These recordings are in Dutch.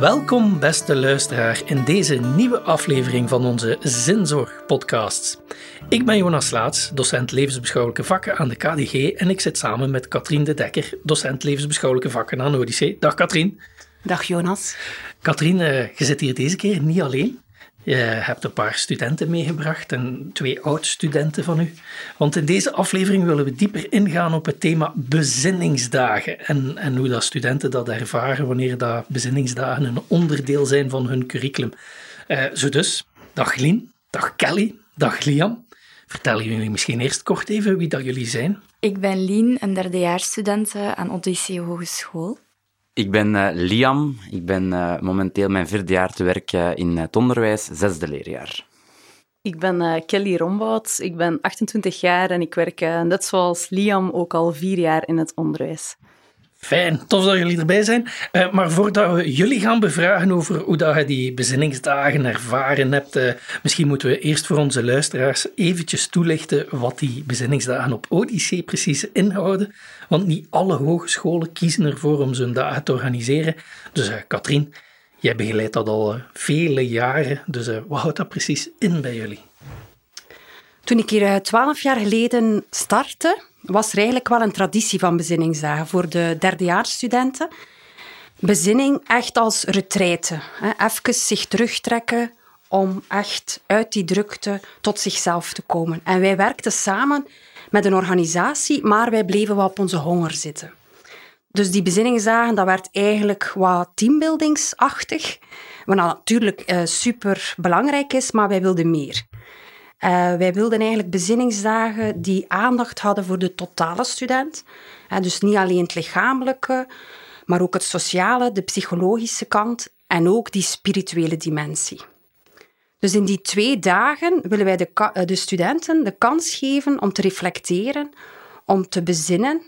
Welkom, beste luisteraar, in deze nieuwe aflevering van onze Zinzorg-podcast. Ik ben Jonas Laats, docent levensbeschouwelijke vakken aan de KDG en ik zit samen met Katrien de Dekker, docent levensbeschouwelijke vakken aan Odyssee. Dag Katrien. Dag Jonas. Katrien, eh, je zit hier deze keer niet alleen. Je hebt een paar studenten meegebracht en twee oud-studenten van u. Want in deze aflevering willen we dieper ingaan op het thema bezinningsdagen en, en hoe dat studenten dat ervaren wanneer dat bezinningsdagen een onderdeel zijn van hun curriculum. Uh, zo dus, dag Lien, dag Kelly, dag Liam. Vertel jullie misschien eerst kort even wie dat jullie zijn. Ik ben Lien, een derdejaarsstudent aan Odyssee Hogeschool. Ik ben uh, Liam. Ik ben uh, momenteel mijn vierde jaar te werken in het onderwijs, zesde leerjaar. Ik ben Kelly Rombout. Ik ben 28 jaar en ik werk net zoals Liam ook al vier jaar in het onderwijs. Fijn, tof dat jullie erbij zijn. Uh, maar voordat we jullie gaan bevragen over hoe dat je die bezinningsdagen ervaren hebt, uh, misschien moeten we eerst voor onze luisteraars eventjes toelichten wat die bezinningsdagen op Odyssee precies inhouden. Want niet alle hogescholen kiezen ervoor om zo'n dagen te organiseren. Dus uh, Katrien, jij begeleidt dat al vele jaren. Dus wat houdt dat precies in bij jullie? Toen ik hier twaalf jaar geleden startte, was er eigenlijk wel een traditie van bezinningsdagen voor de derdejaarsstudenten. Bezinning echt als retraite. Even zich terugtrekken om echt uit die drukte tot zichzelf te komen. En wij werkten samen met een organisatie, maar wij bleven wel op onze honger zitten. Dus die bezinningsdagen, dat werd eigenlijk wat teambuildingsachtig. Wat natuurlijk uh, super belangrijk is, maar wij wilden meer. Uh, wij wilden eigenlijk bezinningsdagen die aandacht hadden voor de totale student. Uh, dus niet alleen het lichamelijke, maar ook het sociale, de psychologische kant en ook die spirituele dimensie. Dus in die twee dagen willen wij de, de studenten de kans geven om te reflecteren, om te bezinnen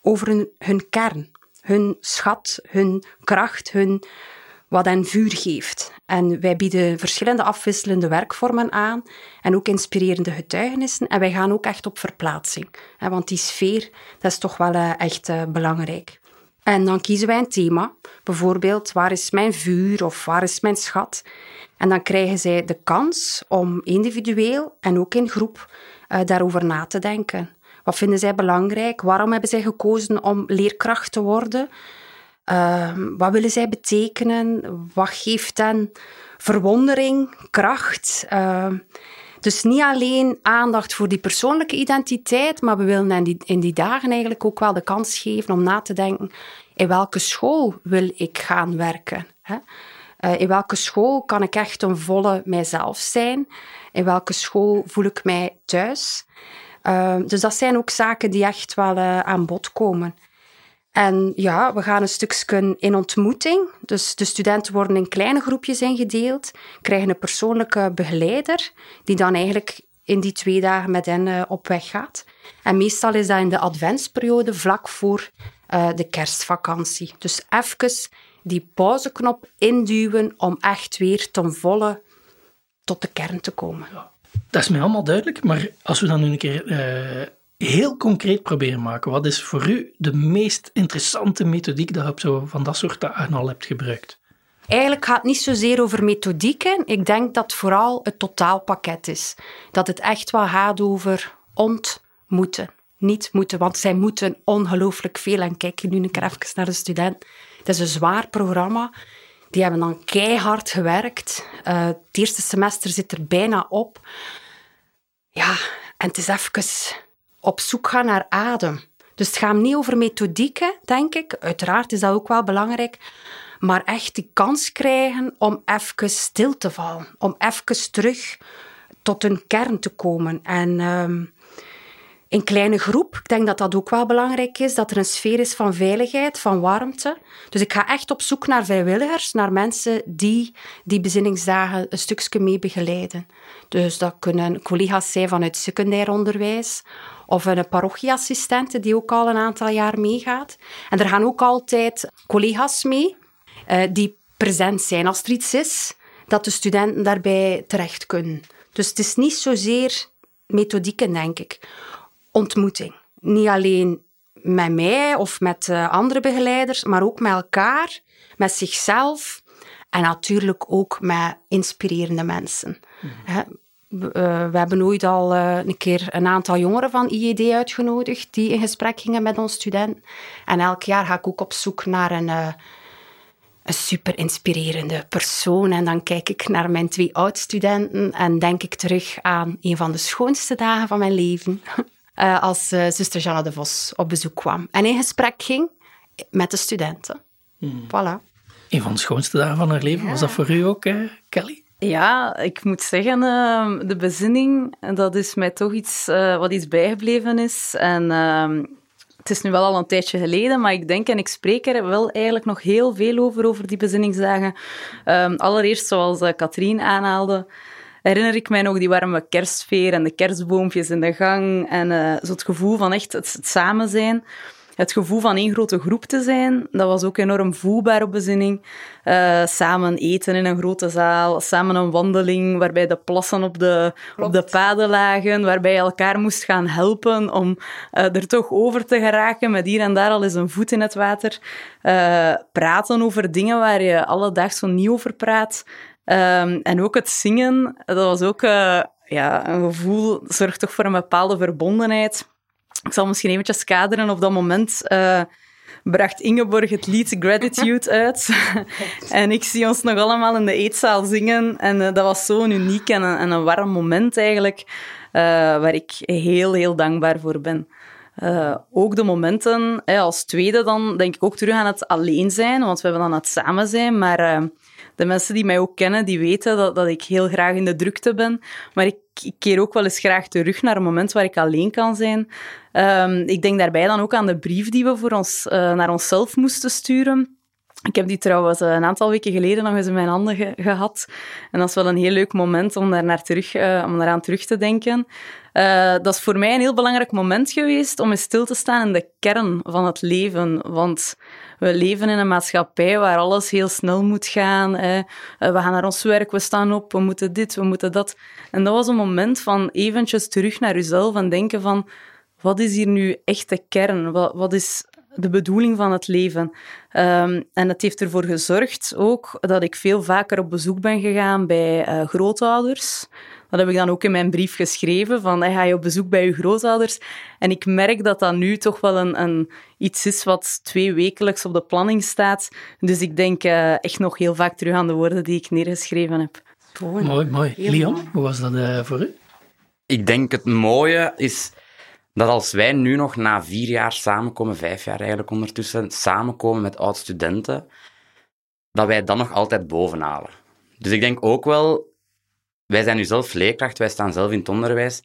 over hun kern, hun schat, hun kracht, hun wat hen vuur geeft. En wij bieden verschillende afwisselende werkvormen aan en ook inspirerende getuigenissen. En wij gaan ook echt op verplaatsing. Want die sfeer, dat is toch wel eh, echt eh, belangrijk. En dan kiezen wij een thema. Bijvoorbeeld, waar is mijn vuur of waar is mijn schat? En dan krijgen zij de kans om individueel en ook in groep uh, daarover na te denken. Wat vinden zij belangrijk? Waarom hebben zij gekozen om leerkracht te worden? Uh, wat willen zij betekenen? Wat geeft hen verwondering, kracht? Uh, dus niet alleen aandacht voor die persoonlijke identiteit, maar we willen in die, in die dagen eigenlijk ook wel de kans geven om na te denken: in welke school wil ik gaan werken? Hè? Uh, in welke school kan ik echt een volle mijzelf zijn? In welke school voel ik mij thuis? Ehm, dus dat zijn ook zaken die echt wel eh, aan bod komen. En ja, we gaan een stukje in ontmoeting. Dus de studenten worden in kleine groepjes ingedeeld, krijgen een persoonlijke begeleider, die dan eigenlijk in die twee dagen met hen uh, op weg gaat. En meestal is dat in de adventsperiode, vlak voor uh, de kerstvakantie. Dus even die pauzeknop induwen om echt weer ten volle tot de kern te komen. Dat is mij allemaal duidelijk, maar als we dan nu een keer uh, heel concreet proberen maken. Wat is voor u de meest interessante methodiek dat je zo van dat soort dagen al hebt gebruikt? Eigenlijk gaat het niet zozeer over methodieken. Ik denk dat het vooral het totaalpakket is. Dat het echt wel gaat over ontmoeten. Niet moeten, want zij moeten ongelooflijk veel. En kijk nu een keer even naar de student. Het is een zwaar programma. Die hebben dan keihard gewerkt. Uh, het eerste semester zit er bijna op. Ja, en het is even op zoek gaan naar adem. Dus het gaat niet over methodieken, denk ik. Uiteraard is dat ook wel belangrijk. Maar echt die kans krijgen om even stil te vallen. Om even terug tot een kern te komen. En um, in kleine groep, ik denk dat dat ook wel belangrijk is, dat er een sfeer is van veiligheid, van warmte. Dus ik ga echt op zoek naar vrijwilligers, naar mensen die die bezinningsdagen een stukje mee begeleiden. Dus dat kunnen collega's zijn vanuit secundair onderwijs of een parochieassistente die ook al een aantal jaar meegaat. En er gaan ook altijd collega's mee uh, die present zijn als er iets is, dat de studenten daarbij terecht kunnen. Dus het is niet zozeer methodieken, denk ik. Ontmoeting. Niet alleen met mij of met uh, andere begeleiders, maar ook met elkaar, met zichzelf En natuurlijk ook met inspirerende mensen. We, eh, we hebben ooit al eh, een keer een aantal jongeren van IED uitgenodigd die in gesprek gingen met ons studenten. En elk jaar ga ik ook op zoek naar een, eh, een super inspirerende persoon. En dan kijk ik naar mijn twee oud-studenten en denk ik terug aan een van de schoonste dagen van mijn leven. eh, als eh, zuster Janne de Vos op bezoek kwam en in gesprek ging met de studenten. Voilà. Een van de schoonste dagen van haar leven. Was dat voor u ook, eh, Kelly? Ja, ik moet zeggen, ehm, de bezinning, dat is mij toch iets eh, wat iets bijgebleven is. En ehm, het is nu wel al een tijdje geleden, maar ik denk en ik spreek er wel eigenlijk nog heel veel over, over die bezinningsdagen. Ehm, allereerst, zoals eh, Katrien aanhaalde, herinner ik mij nog die warme kerstsfeer en de kerstboompjes in de gang en eh, zo het gevoel van echt het, het samen zijn. Het gevoel van één grote groep te zijn, dat was ook enorm voelbaar op bezinning. Eh, samen eten in een grote zaal, samen een wandeling waarbij de plassen op de, op de paden lagen, waarbij je elkaar moest gaan helpen om eh, er toch over te geraken met hier en daar al eens een voet in het water. Eh, praten over dingen waar je alledaag zo niet over praat. Ehm, en ook het zingen, dat was ook ja, een gevoel, dat zorgt toch voor een bepaalde verbondenheid. Ik zal misschien eventjes kaderen. Op dat moment eh, bracht Ingeborg het lied Gratitude uit. en ik zie ons nog allemaal in de eetzaal zingen. En eh, dat was zo'n uniek en een, en een warm moment eigenlijk, eh, waar ik heel, heel dankbaar voor ben. Ook de momenten, hè, als tweede dan denk ik ook terug aan het alleen zijn, want we hebben dan het samen zijn, maar de mensen die mij ook kennen, die weten dat, dat ik heel graag in de drukte ben, maar ik, ik keer ook wel eens graag terug naar een moment waar ik alleen kan zijn. Ehm, ik denk daarbij dan ook aan de brief die we voor ons, eh, naar onszelf moesten sturen. Ik heb die trouwens eh, een aantal weken geleden nog eens in mijn handen ge- gehad. En dat is wel een heel leuk moment om, daar naar terug, eh, om daaraan terug te denken. Dat is voor mij een heel belangrijk moment geweest om eens stil te staan in de kern van het leven. Want we leven in een maatschappij waar alles heel snel moet gaan. Eh, we gaan naar ons werk, we staan op, we moeten dit, we moeten dat. En dat was een moment van eventjes terug naar jezelf en denken van... Wat is hier nu echt de kern? Wat, is de bedoeling van het leven. Um, en het heeft ervoor gezorgd ook dat ik veel vaker op bezoek ben gegaan bij uh, grootouders. Dat heb ik dan ook in mijn brief geschreven, van hey, ga je op bezoek bij je grootouders? En ik merk dat dat nu toch wel een, een, iets is wat twee wekelijks op de planning staat. Dus ik denk uh, echt nog heel vaak terug aan de woorden die ik neergeschreven heb. Mooi, mooi. mooi. Leon, hoe was dat uh, voor u? Ik denk het mooie is dat als wij nu nog na vier jaar samenkomen, vijf jaar eigenlijk ondertussen, samenkomen met oud-studenten, dat wij dan nog altijd bovenhalen. Dus ik denk ook wel, wij zijn nu zelf leerkracht, wij staan zelf in het onderwijs.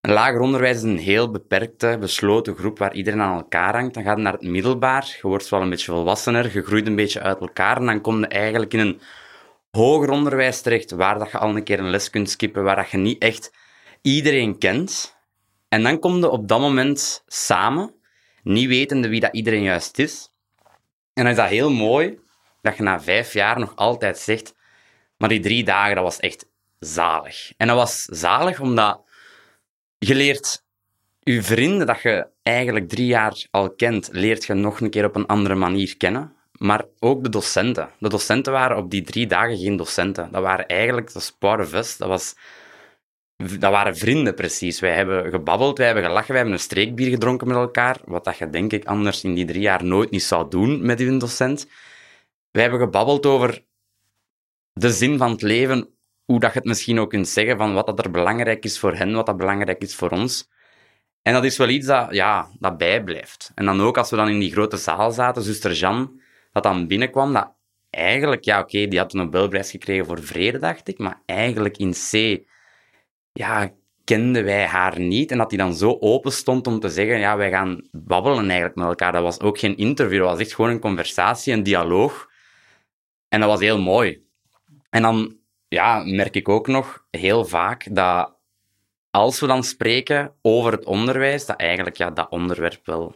Een lager onderwijs is een heel beperkte, besloten groep waar iedereen aan elkaar hangt. Dan gaat je naar het middelbaar, je wordt wel een beetje volwassener, je groeit een beetje uit elkaar en dan kom je eigenlijk in een hoger onderwijs terecht, waar dat je al een keer een les kunt skippen, waar dat je niet echt iedereen kent. En dan kom je op dat moment samen, niet wetende wie dat iedereen juist is. En dan is dat heel mooi dat je na vijf jaar nog altijd zegt, maar die drie dagen, dat was echt zalig. En dat was zalig omdat je leert je vrienden dat je eigenlijk drie jaar al kent, leert je nog een keer op een andere manier kennen. Maar ook de docenten. De docenten waren op die drie dagen geen docenten. Dat waren eigenlijk, of us, dat was dat waren vrienden precies. Wij hebben gebabbeld, wij hebben gelachen, wij hebben een streekbier gedronken met elkaar, wat dat je denk ik anders in die drie jaar nooit niet zou doen met uw docent. Wij hebben gebabbeld over de zin van het leven, hoe dat je het misschien ook kunt zeggen, van wat dat er belangrijk is voor hen, wat dat belangrijk is voor ons. En dat is wel iets dat, ja, dat bijblijft. En dan ook als we dan in die grote zaal zaten, zuster Jan, dat dan binnenkwam, dat eigenlijk, ja oké, die had een Nobelprijs gekregen voor vrede, dacht ik, maar eigenlijk in C ja, kenden wij haar niet. En dat hij dan zo open stond om te zeggen, ja, wij gaan babbelen eigenlijk met elkaar. Dat was ook geen interview, dat was echt gewoon een conversatie, een dialoog. En dat was heel mooi. En dan ja, merk ik ook nog heel vaak dat als we dan spreken over het onderwijs, dat eigenlijk ja, dat onderwerp wel,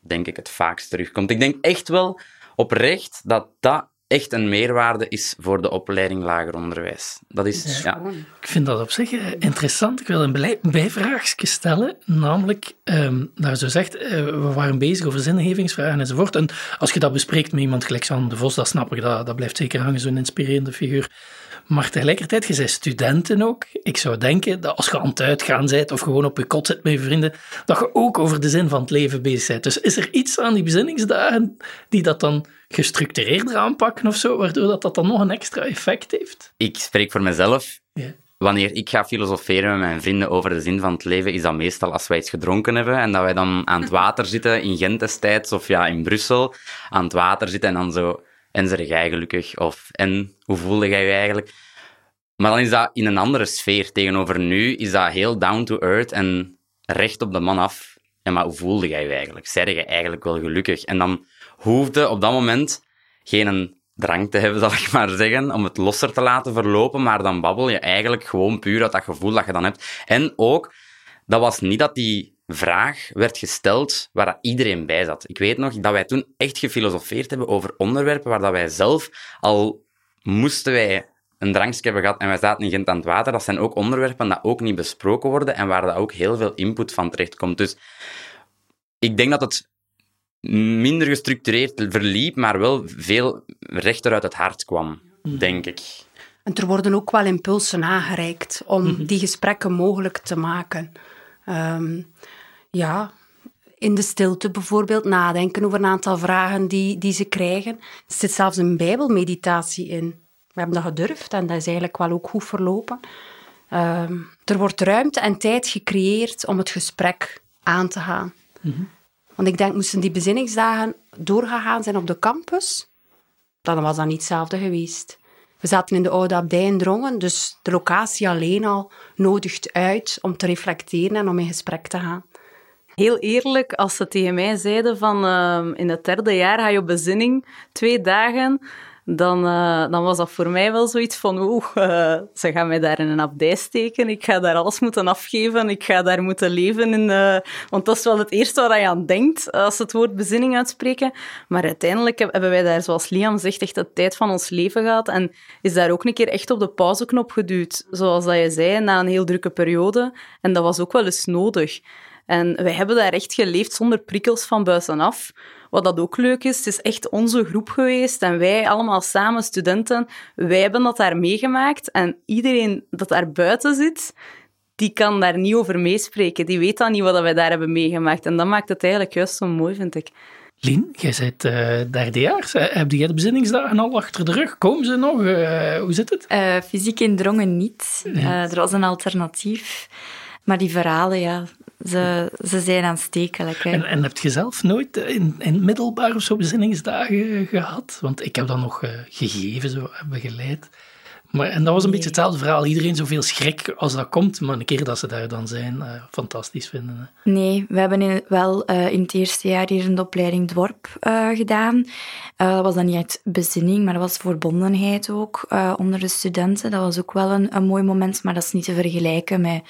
denk ik, het vaakst terugkomt. Ik denk echt wel oprecht dat dat echt een meerwaarde is voor de opleiding lager onderwijs. Dat is, ja. Ik vind dat op zich eh, interessant. Ik wil een bij- bijvraagje stellen, namelijk, ehm nou, zo zegt, eh, we waren bezig over zingevingsvragen enzovoort. En als je dat bespreekt met iemand gelijk Jan de Vos, dat snap ik, dat, dat blijft zeker hangen, zo'n inspirerende figuur. Maar tegelijkertijd, je bent studenten ook. Ik zou denken dat als je aan het uitgaan bent of gewoon op je kot zit met je vrienden, dat je ook over de zin van het leven bezig bent. Dus is er iets aan die bezinningsdagen die dat dan gestructureerder aanpakken of zo, waardoor dat, dat dan nog een extra effect heeft? Ik spreek voor mezelf. Ja. Wanneer ik ga filosoferen met mijn vrienden over de zin van het leven, is dat meestal als wij iets gedronken hebben en dat wij dan aan het water zitten, in Gent destijds, of ja, in Brussel, aan het water zitten en dan zo, en zeg jij gelukkig? Of, en, hoe voelde jij je eigenlijk? Maar dan is dat in een andere sfeer. Tegenover nu is dat heel down to earth en recht op de man af. Ja, maar hoe voelde jij je eigenlijk? Zei je eigenlijk wel gelukkig? En dan hoefde op dat moment geen een drang te hebben, zal ik maar zeggen, om het losser te laten verlopen, maar dan babbel je eigenlijk gewoon puur uit dat gevoel dat je dan hebt. En ook, dat was niet dat die vraag werd gesteld waar dat iedereen bij zat. Ik weet nog dat wij toen echt gefilosofeerd hebben over onderwerpen waar dat wij zelf al moesten wij een drankje hebben gehad en wij zaten in Gent aan het water. Dat zijn ook onderwerpen dat ook niet besproken worden en waar dat ook heel veel input van terechtkomt. Dus ik denk dat het minder gestructureerd verliep, maar wel veel rechter uit het hart kwam, denk ik. En er worden ook wel impulsen aangereikt om die gesprekken mogelijk te maken. Ehm, ja, in de stilte bijvoorbeeld nadenken over een aantal vragen die, die ze krijgen. Er zit zelfs een bijbelmeditatie in. We hebben dat gedurfd en dat is eigenlijk wel ook goed verlopen. Ehm, er wordt ruimte en tijd gecreëerd om het gesprek aan te gaan. Want ik denk, moesten die bezinningsdagen doorgegaan zijn op de campus, dan was dat niet hetzelfde geweest. We zaten in de oude abdij in Drongen, dus de locatie alleen al nodigt uit om te reflecteren en om in gesprek te gaan. Heel eerlijk, als ze tegen mij zeiden van ehm, in het derde jaar ga je op bezinning twee dagen, dan, eh, dan was dat voor mij wel zoiets van oeh, eh, ze gaan mij daar in een abdij steken, ik ga daar alles moeten afgeven, ik ga daar moeten leven. In, eh, want dat is wel het eerste waar je aan denkt als ze het woord bezinning uitspreken. Maar uiteindelijk heb- hebben wij daar, zoals Liam zegt, echt de tijd van ons leven gehad en is daar ook een keer echt op de pauzeknop geduwd. Zoals dat je zei, na een heel drukke periode. En dat was ook wel eens nodig. En wij hebben daar echt geleefd zonder prikkels van buitenaf. Wat dat ook leuk is, het is echt onze groep geweest en wij allemaal samen, studenten, wij hebben dat daar meegemaakt. En iedereen dat daar buiten zit, die kan daar niet over meespreken. Die weet dan niet wat wij daar hebben meegemaakt. En dat maakt het eigenlijk juist zo mooi, vind ik. Lien, jij bent eh derdejaars. Heb jij de bezinningsdagen al achter de rug? Komen ze nog? Eh, hoe zit het? Eh, fysiek in Drongen niet. Eh, er was een alternatief. Maar die verhalen, ja, ze, ze zijn aanstekelijk. Hè. En, en heb je zelf nooit in, in het middelbaar of zo bezinningsdagen gehad? Want ik heb dat nog eh, gegeven, zo eh, begeleid. Maar, en dat was een beetje hetzelfde verhaal. Iedereen zoveel schrik als dat komt, maar een keer dat ze daar dan zijn, eh, fantastisch vinden. hè. Nee, we hebben in- wel eh, in het eerste jaar hier een opleiding Dworp eh, gedaan. Eh, dat was dan niet uit bezinning, maar dat was verbondenheid ook eh, onder de studenten. Dat was ook wel een, een mooi moment, maar dat is niet te vergelijken met,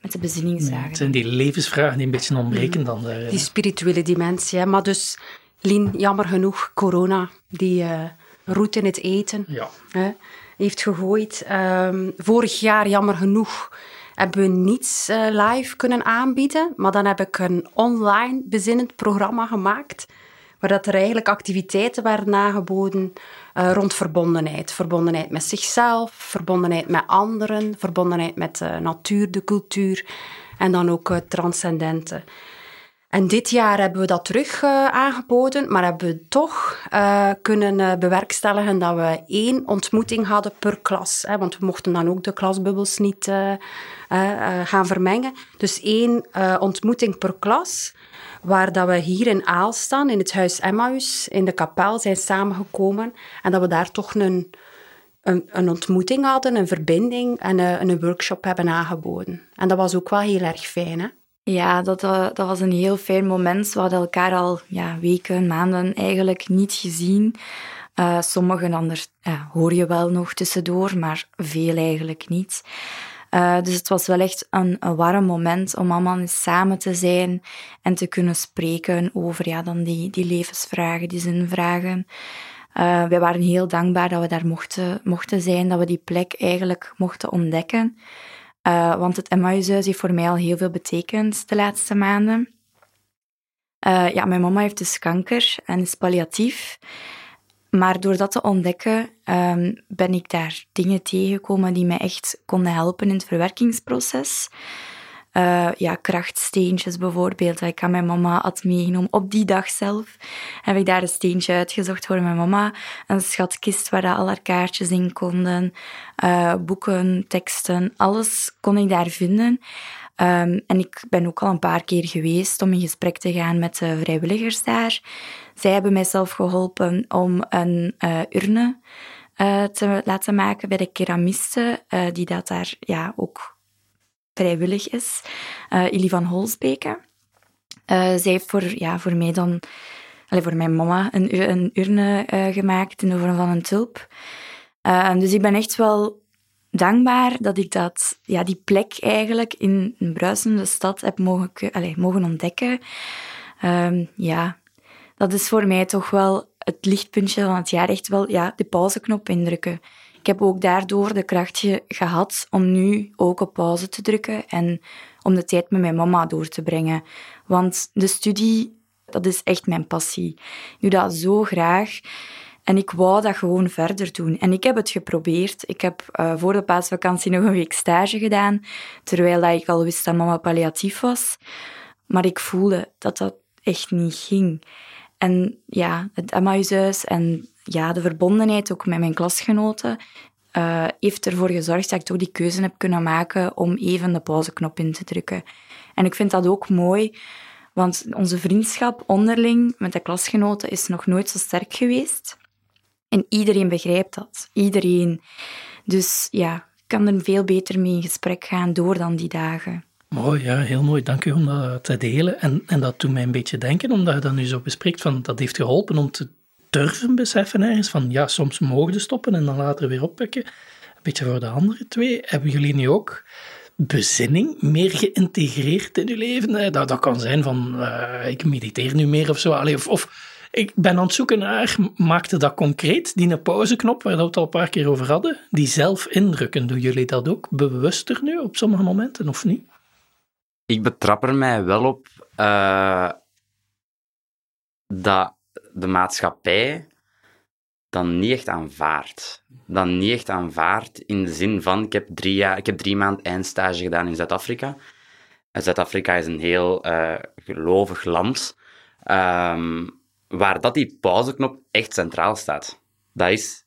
met de bezinningsdagen. Het zijn die levensvragen die een beetje ontbreken dan daar. Die spirituele dimensie. Hè. Maar dus, Lien, jammer genoeg, corona, die eh roet in het eten. Ja. hè, heeft gegooid. Ehm, vorig jaar, jammer genoeg, hebben we niets eh, live kunnen aanbieden. Maar dan heb ik een online bezinnend programma gemaakt. Waar dat er eigenlijk activiteiten werden aangeboden eh, rond verbondenheid. Verbondenheid met zichzelf, verbondenheid met anderen, verbondenheid met de natuur, de cultuur en dan ook het transcendente. En dit jaar hebben we dat terug eh, aangeboden, maar hebben we toch eh, kunnen eh, bewerkstelligen dat we één ontmoeting hadden per klas. Hè, want we mochten dan ook de klasbubbels niet eh, eh, eh, gaan vermengen. Dus één eh, ontmoeting per klas, waar dat we hier in Aalstaan, in het huis Emmaus, in de kapel zijn samengekomen. En dat we daar toch een, een, een ontmoeting hadden, een verbinding en eh, een workshop hebben aangeboden. En dat was ook wel heel erg fijn, hè? Ja, dat, eh, dat was een heel fijn moment. We hadden elkaar al ja, weken, maanden eigenlijk niet gezien. Eh, sommigen anders ja, hoor je wel nog tussendoor, maar veel eigenlijk niet. Eh, dus het was wel echt een, warm moment om allemaal eens samen te zijn en te kunnen spreken over ja, dan die, die levensvragen, die zinvragen. Uh, wij waren heel dankbaar dat we daar mochten, mochten zijn, dat we die plek eigenlijk mochten ontdekken. Uh, want het Emmaushuis heeft voor mij al heel veel betekend de laatste maanden. Ja, mijn mama heeft dus kanker en is palliatief. Maar door dat te ontdekken um, ben ik daar dingen tegengekomen die mij echt konden helpen in het verwerkingsproces. Uh, ja, krachtsteentjes bijvoorbeeld, ik aan mijn mama had meegenomen. Op die dag zelf heb ik daar een steentje uitgezocht voor mijn mama. Een schatkist waar al haar kaartjes in konden. Uh, boeken, teksten, alles kon ik daar vinden. Um, en ik ben ook al een paar keer geweest om in gesprek te gaan met de vrijwilligers daar. Zij hebben mijzelf geholpen om een uh, urne uh, te laten maken bij de keramiste, uh, die dat daar ja, ook vrijwillig is. Illy van Holsbeke. zij heeft voor, ja, voor mij dan, allez, voor mijn mama, een, een urne gemaakt in de vorm van een tulp. dus ik ben echt wel dankbaar dat ik dat, ja, die plek eigenlijk in een bruisende stad heb mogen, allez, mogen ontdekken. Um, ja, dat is voor mij toch wel het lichtpuntje van het jaar. Echt wel ja, de pauzeknop indrukken. Ik heb ook daardoor de kracht gehad om nu ook op pauze te drukken en om de tijd met mijn mama door te brengen. Want de studie, dat is echt mijn passie. Ik doe dat zo graag. En ik wou dat gewoon verder doen. En ik heb het geprobeerd. Ik heb uh, voor de paasvakantie nog een week stage gedaan, terwijl ik al wist dat mama palliatief was. Maar ik voelde dat dat echt niet ging. En ja, het Emmaushuis en ja, de verbondenheid ook met mijn klasgenoten uh, heeft ervoor gezorgd dat ik toch die keuze heb kunnen maken om even de pauzeknop in te drukken. En ik vind dat ook mooi, want onze vriendschap onderling met de klasgenoten is nog nooit zo sterk geweest. En iedereen begrijpt dat. Iedereen. Dus ja, ik kan er veel beter mee in gesprek gaan door dan die dagen. Mooi, ja, heel mooi. Dank u om dat te delen. En, en dat doet mij een beetje denken, omdat je dat nu zo bespreekt, van dat heeft geholpen om te durven beseffen ergens van, ja, soms mogen stoppen en dan later weer oppikken. Een beetje voor de andere twee. Hebben jullie nu ook bezinning meer geïntegreerd in uw leven? Dat, dat kan zijn van, uh, ik mediteer nu meer of zo. Allee, of, of ik ben aan het zoeken naar, maakte dat concreet, die pauzeknop waar we het al een paar keer over hadden, die zelf indrukken. Doen jullie dat ook bewuster nu op sommige momenten of niet? Ik betrap er mij wel op uh, dat de maatschappij dan niet echt aanvaardt. Dan niet echt aanvaardt in de zin van, ik heb drie, jaar, ik heb drie maanden eindstage gedaan in Zuid-Afrika. Zuid-Afrika is een heel uh, gelovig land. Um, waar dat die pauzeknop echt centraal staat. Dat is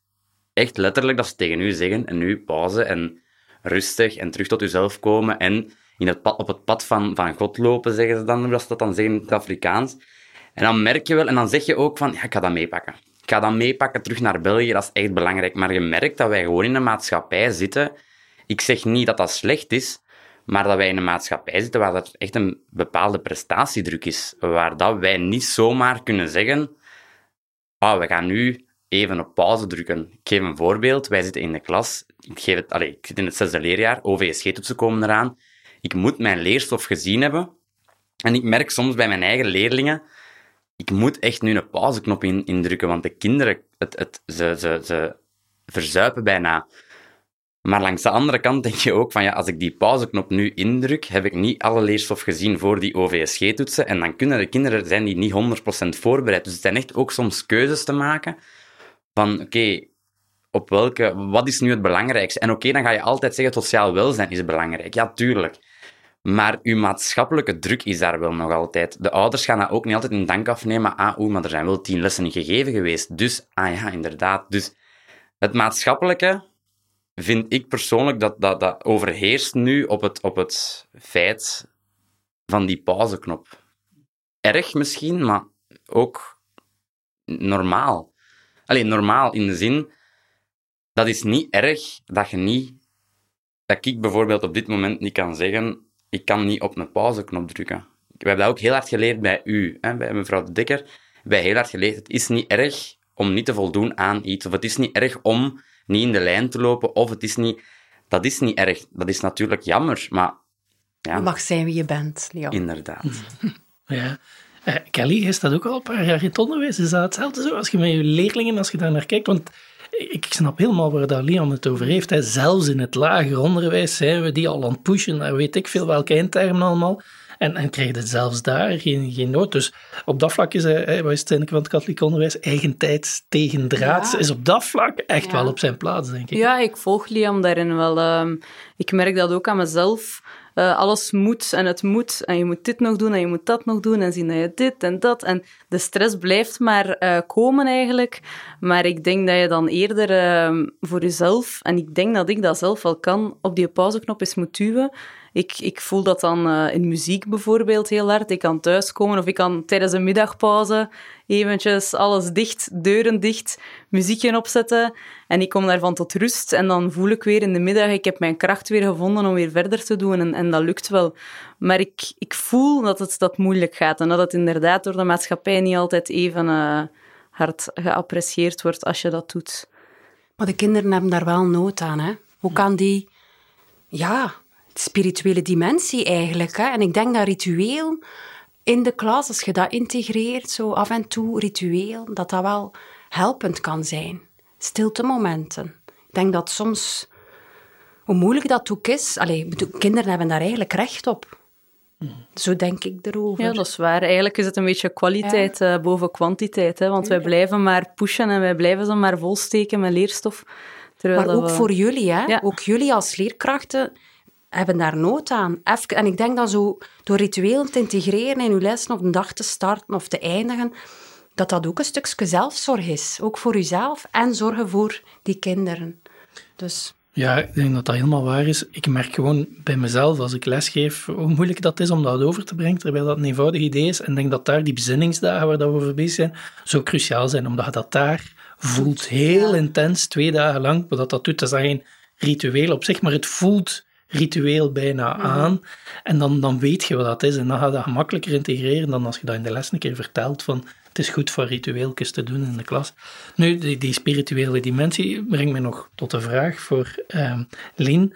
echt letterlijk dat ze tegen u zeggen, en nu pauze en rustig en terug tot uzelf komen en in het pad, op het pad van, van God lopen, zeggen ze dan, als ze dat dan zeggen in het Afrikaans. En dan merk je wel, en dan zeg je ook van, ja, ik ga dat meepakken. Ik ga dat meepakken terug naar België, dat is echt belangrijk. Maar je merkt dat wij gewoon in een maatschappij zitten. Ik zeg niet dat dat slecht is, maar dat wij in een maatschappij zitten waar er echt een bepaalde prestatiedruk is. Waar dat wij niet zomaar kunnen zeggen, ah, we gaan nu even op pauze drukken. Ik geef een voorbeeld. Wij zitten in de klas. Ik, geef het, allez, ik zit in het zesde leerjaar. OVSG-toetsen komen eraan. Ik moet mijn leerstof gezien hebben. En ik merk soms bij mijn eigen leerlingen, ik moet echt nu een pauzeknop in, indrukken, want de kinderen, het, het, ze, ze, ze verzuipen bijna. Maar langs de andere kant denk je ook van, ja, als ik die pauzeknop nu indruk, heb ik niet alle leerstof gezien voor die OVSG-toetsen. En dan kunnen de kinderen zijn die niet 100% voorbereid. Dus het zijn echt ook soms keuzes te maken van, oké, op welke, wat is nu het belangrijkste? En oké, dan ga je altijd zeggen, sociaal welzijn is belangrijk. Ja, tuurlijk. Maar uw maatschappelijke druk is daar wel nog altijd. De ouders gaan dat ook niet altijd in dank afnemen. Ah, oeh, maar er zijn wel tien lessen gegeven geweest. Dus, ah ja, inderdaad. Dus het maatschappelijke vind ik persoonlijk dat, dat, dat overheerst nu op het, op het feit van die pauzeknop. Erg misschien, maar ook normaal. Alleen normaal in de zin, dat is niet erg dat je niet, dat ik bijvoorbeeld op dit moment niet kan zeggen, ik kan niet op een pauzeknop drukken. We hebben dat ook heel hard geleerd bij u, hè, bij mevrouw de Dekker. Wij heel hard geleerd, het is niet erg om niet te voldoen aan iets, of het is niet erg om niet in de lijn te lopen, of het is niet... Dat is niet erg. Dat is natuurlijk jammer, maar... Ja, je mag zijn wie je bent, Leon. Inderdaad. Ja. Uh, Kelly, je staat ook al een paar jaar in het onderwijs. Is dat hetzelfde zo als je met je leerlingen, als je daar naar kijkt? Want ik snap helemaal waar dat Leon het over heeft. Hè. Zelfs in het lager onderwijs zijn we die al aan het pushen naar weet ik veel welke eindtermen allemaal. En, en krijg je zelfs daar geen, geen nood. Dus op dat vlak is hij, wat is het van het katholiek onderwijs, eigentijds tegen draad, is op dat vlak echt wel op zijn plaats, denk ik. Ja, ik volg Liam daarin wel. Ehm, ik merk dat ook aan mezelf. Uh, alles moet en het moet. En je moet dit nog doen en je moet dat nog doen. En zien dat je dit en dat. En de stress blijft maar uh, komen eigenlijk. Maar ik denk dat je dan eerder uh, voor jezelf, en ik denk dat ik dat zelf wel kan, op die pauzeknop eens moet duwen. Ik, ik voel dat dan uh, in muziek bijvoorbeeld heel hard. Ik kan thuiskomen of ik kan tijdens een middagpauze eventjes alles dicht, deuren dicht, muziekje opzetten. En ik kom daarvan tot rust. En dan voel ik weer in de middag, ik heb mijn kracht weer gevonden om weer verder te doen. En, en dat lukt wel. Maar ik, ik voel dat het dat moeilijk gaat. En dat het inderdaad door de maatschappij niet altijd even uh, hard geapprecieerd wordt als je dat doet. Maar de kinderen hebben daar wel nood aan. Hè? Hoe kan die ja, spirituele dimensie eigenlijk. Hè? En ik denk dat ritueel in de klas, als je dat integreert, zo af en toe ritueel, dat dat wel helpend kan zijn. Stilte momenten. Ik denk dat soms, hoe moeilijk dat ook is, allee, kinderen hebben daar eigenlijk recht op. Zo denk ik erover. Ja, dat is waar. Eigenlijk is het een beetje kwaliteit eh, boven kwantiteit. Hè? Want wij blijven maar pushen en wij blijven ze maar volsteken met leerstof. maar ook voor jullie, hè? ook jullie als leerkrachten hebben daar nood aan. en ik denk dat zo door ritueel te integreren in uw lessen of een dag te starten of te eindigen, dat dat ook een stukje zelfzorg is. Ook voor uzelf en zorgen voor die kinderen. Dus... Ja, ik denk dat dat helemaal waar is. Ik merk gewoon bij mezelf, als ik lesgeef, hoe moeilijk dat is om dat over te brengen, terwijl dat een eenvoudig idee is. En ik denk dat daar die bezinningsdagen waar dat we over bezig zijn, zo cruciaal zijn, omdat je dat daar voelt heel intens, twee dagen lang. Wat dat doet, dat is geen ritueel op zich, maar het voelt ritueel bijna mhm. aan. En dan, dan weet je wat dat is. En dan ga je dat gemakkelijker integreren dan als je dat in de les een keer vertelt van het is goed voor ritueeltjes te doen in de klas. Nu, die, die spirituele dimensie brengt me nog tot de vraag voor uh, Lien.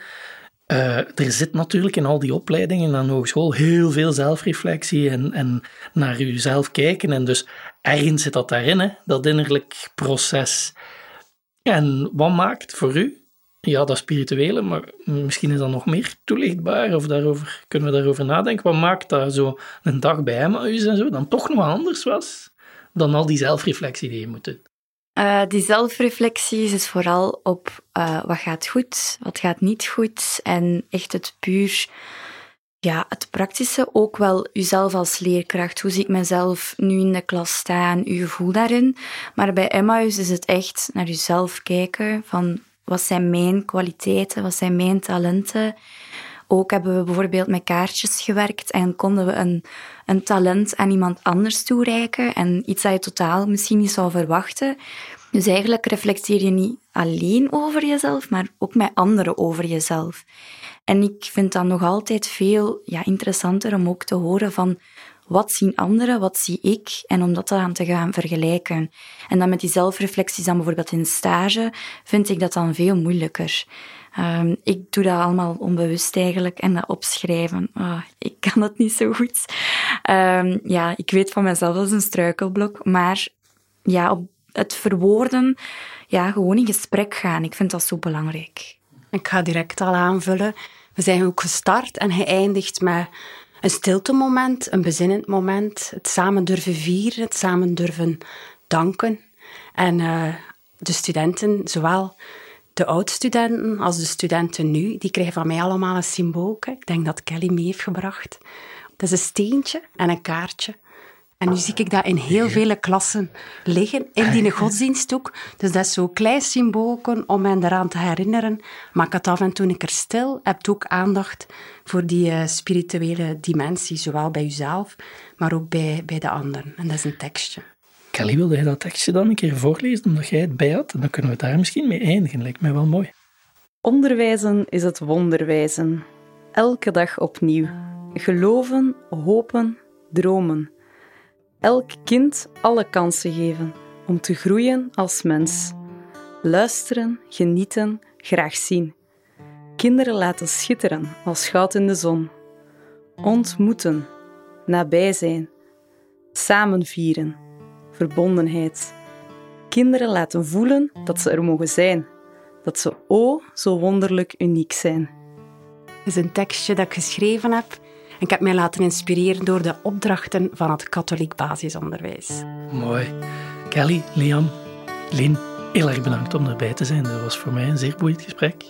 Uh, er zit natuurlijk in al die opleidingen aan de hogeschool heel veel zelfreflectie en, en naar jezelf kijken. En dus ergens zit dat daarin, hè, dat innerlijk proces. En wat maakt voor u ja, dat spirituele, maar misschien is dat nog meer toelichtbaar of daarover, kunnen we daarover nadenken. Wat maakt dat zo een dag bij Emmaus en zo dan toch nog anders was dan al die zelfreflectie die je moet doen? Uh, die zelfreflectie is vooral op uh, wat gaat goed, wat gaat niet goed en echt het puur, ja, het praktische, ook wel uzelf als leerkracht. Hoe zie ik mezelf nu in de klas staan, uw gevoel daarin. Maar bij Emmaus is het echt naar uzelf kijken van wat zijn mijn kwaliteiten? Wat zijn mijn talenten? Ook hebben we bijvoorbeeld met kaartjes gewerkt en konden we een, een talent aan iemand anders toereiken en iets dat je totaal misschien niet zou verwachten. Dus eigenlijk reflecteer je niet alleen over jezelf, maar ook met anderen over jezelf. En ik vind dat nog altijd veel ja, interessanter om ook te horen van wat zien anderen, wat zie ik, en om dat dan te gaan vergelijken. En dan met die zelfreflecties dan bijvoorbeeld in stage, vind ik dat dan veel moeilijker. Um, ik doe dat allemaal onbewust eigenlijk en dat opschrijven. Oh, ik kan dat niet zo goed. Um, ja, ik weet van mezelf dat is een struikelblok, maar ja, op het verwoorden, ja, gewoon in gesprek gaan. Ik vind dat zo belangrijk. Ik ga direct al aanvullen. We zijn ook gestart en geëindigd met een stilte moment, een bezinnend moment, het samen durven vieren, het samen durven danken. En uh, de studenten, zowel de oud-studenten als de studenten nu, die krijgen van mij allemaal een symbool. Ik denk dat Kelly mee heeft gebracht. Dat is een steentje en een kaartje. En nu zie ik dat in heel vele klassen liggen, in die godsdienst ook. Dus dat is zo'n klein symbool om mij eraan te herinneren. Maak het af en toe een keer stil. Heb ook aandacht voor die uh, spirituele dimensie, zowel bij jezelf, maar ook bij, bij de anderen. En dat is een tekstje. Kelly, wilde jij dat tekstje dan een keer voorlezen, omdat jij het bij had? Dan kunnen we daar misschien mee eindigen. Lijkt mij wel mooi. Onderwijzen is het wonderwijzen. Elke dag opnieuw. Geloven, hopen, dromen elk kind alle kansen geven om te groeien als mens. Luisteren, genieten, graag zien. Kinderen laten schitteren als goud in de zon. Ontmoeten, nabij zijn. Samen vieren. Verbondenheid. Kinderen laten voelen dat ze er mogen zijn. Dat ze o zo wonderlijk uniek zijn. Het is een tekstje dat ik geschreven heb. Ik heb mij laten inspireren door de opdrachten van het katholiek basisonderwijs. Mooi. Kelly, Liam, Lien, heel erg bedankt om erbij te zijn. Dat was voor mij een zeer boeiend gesprek.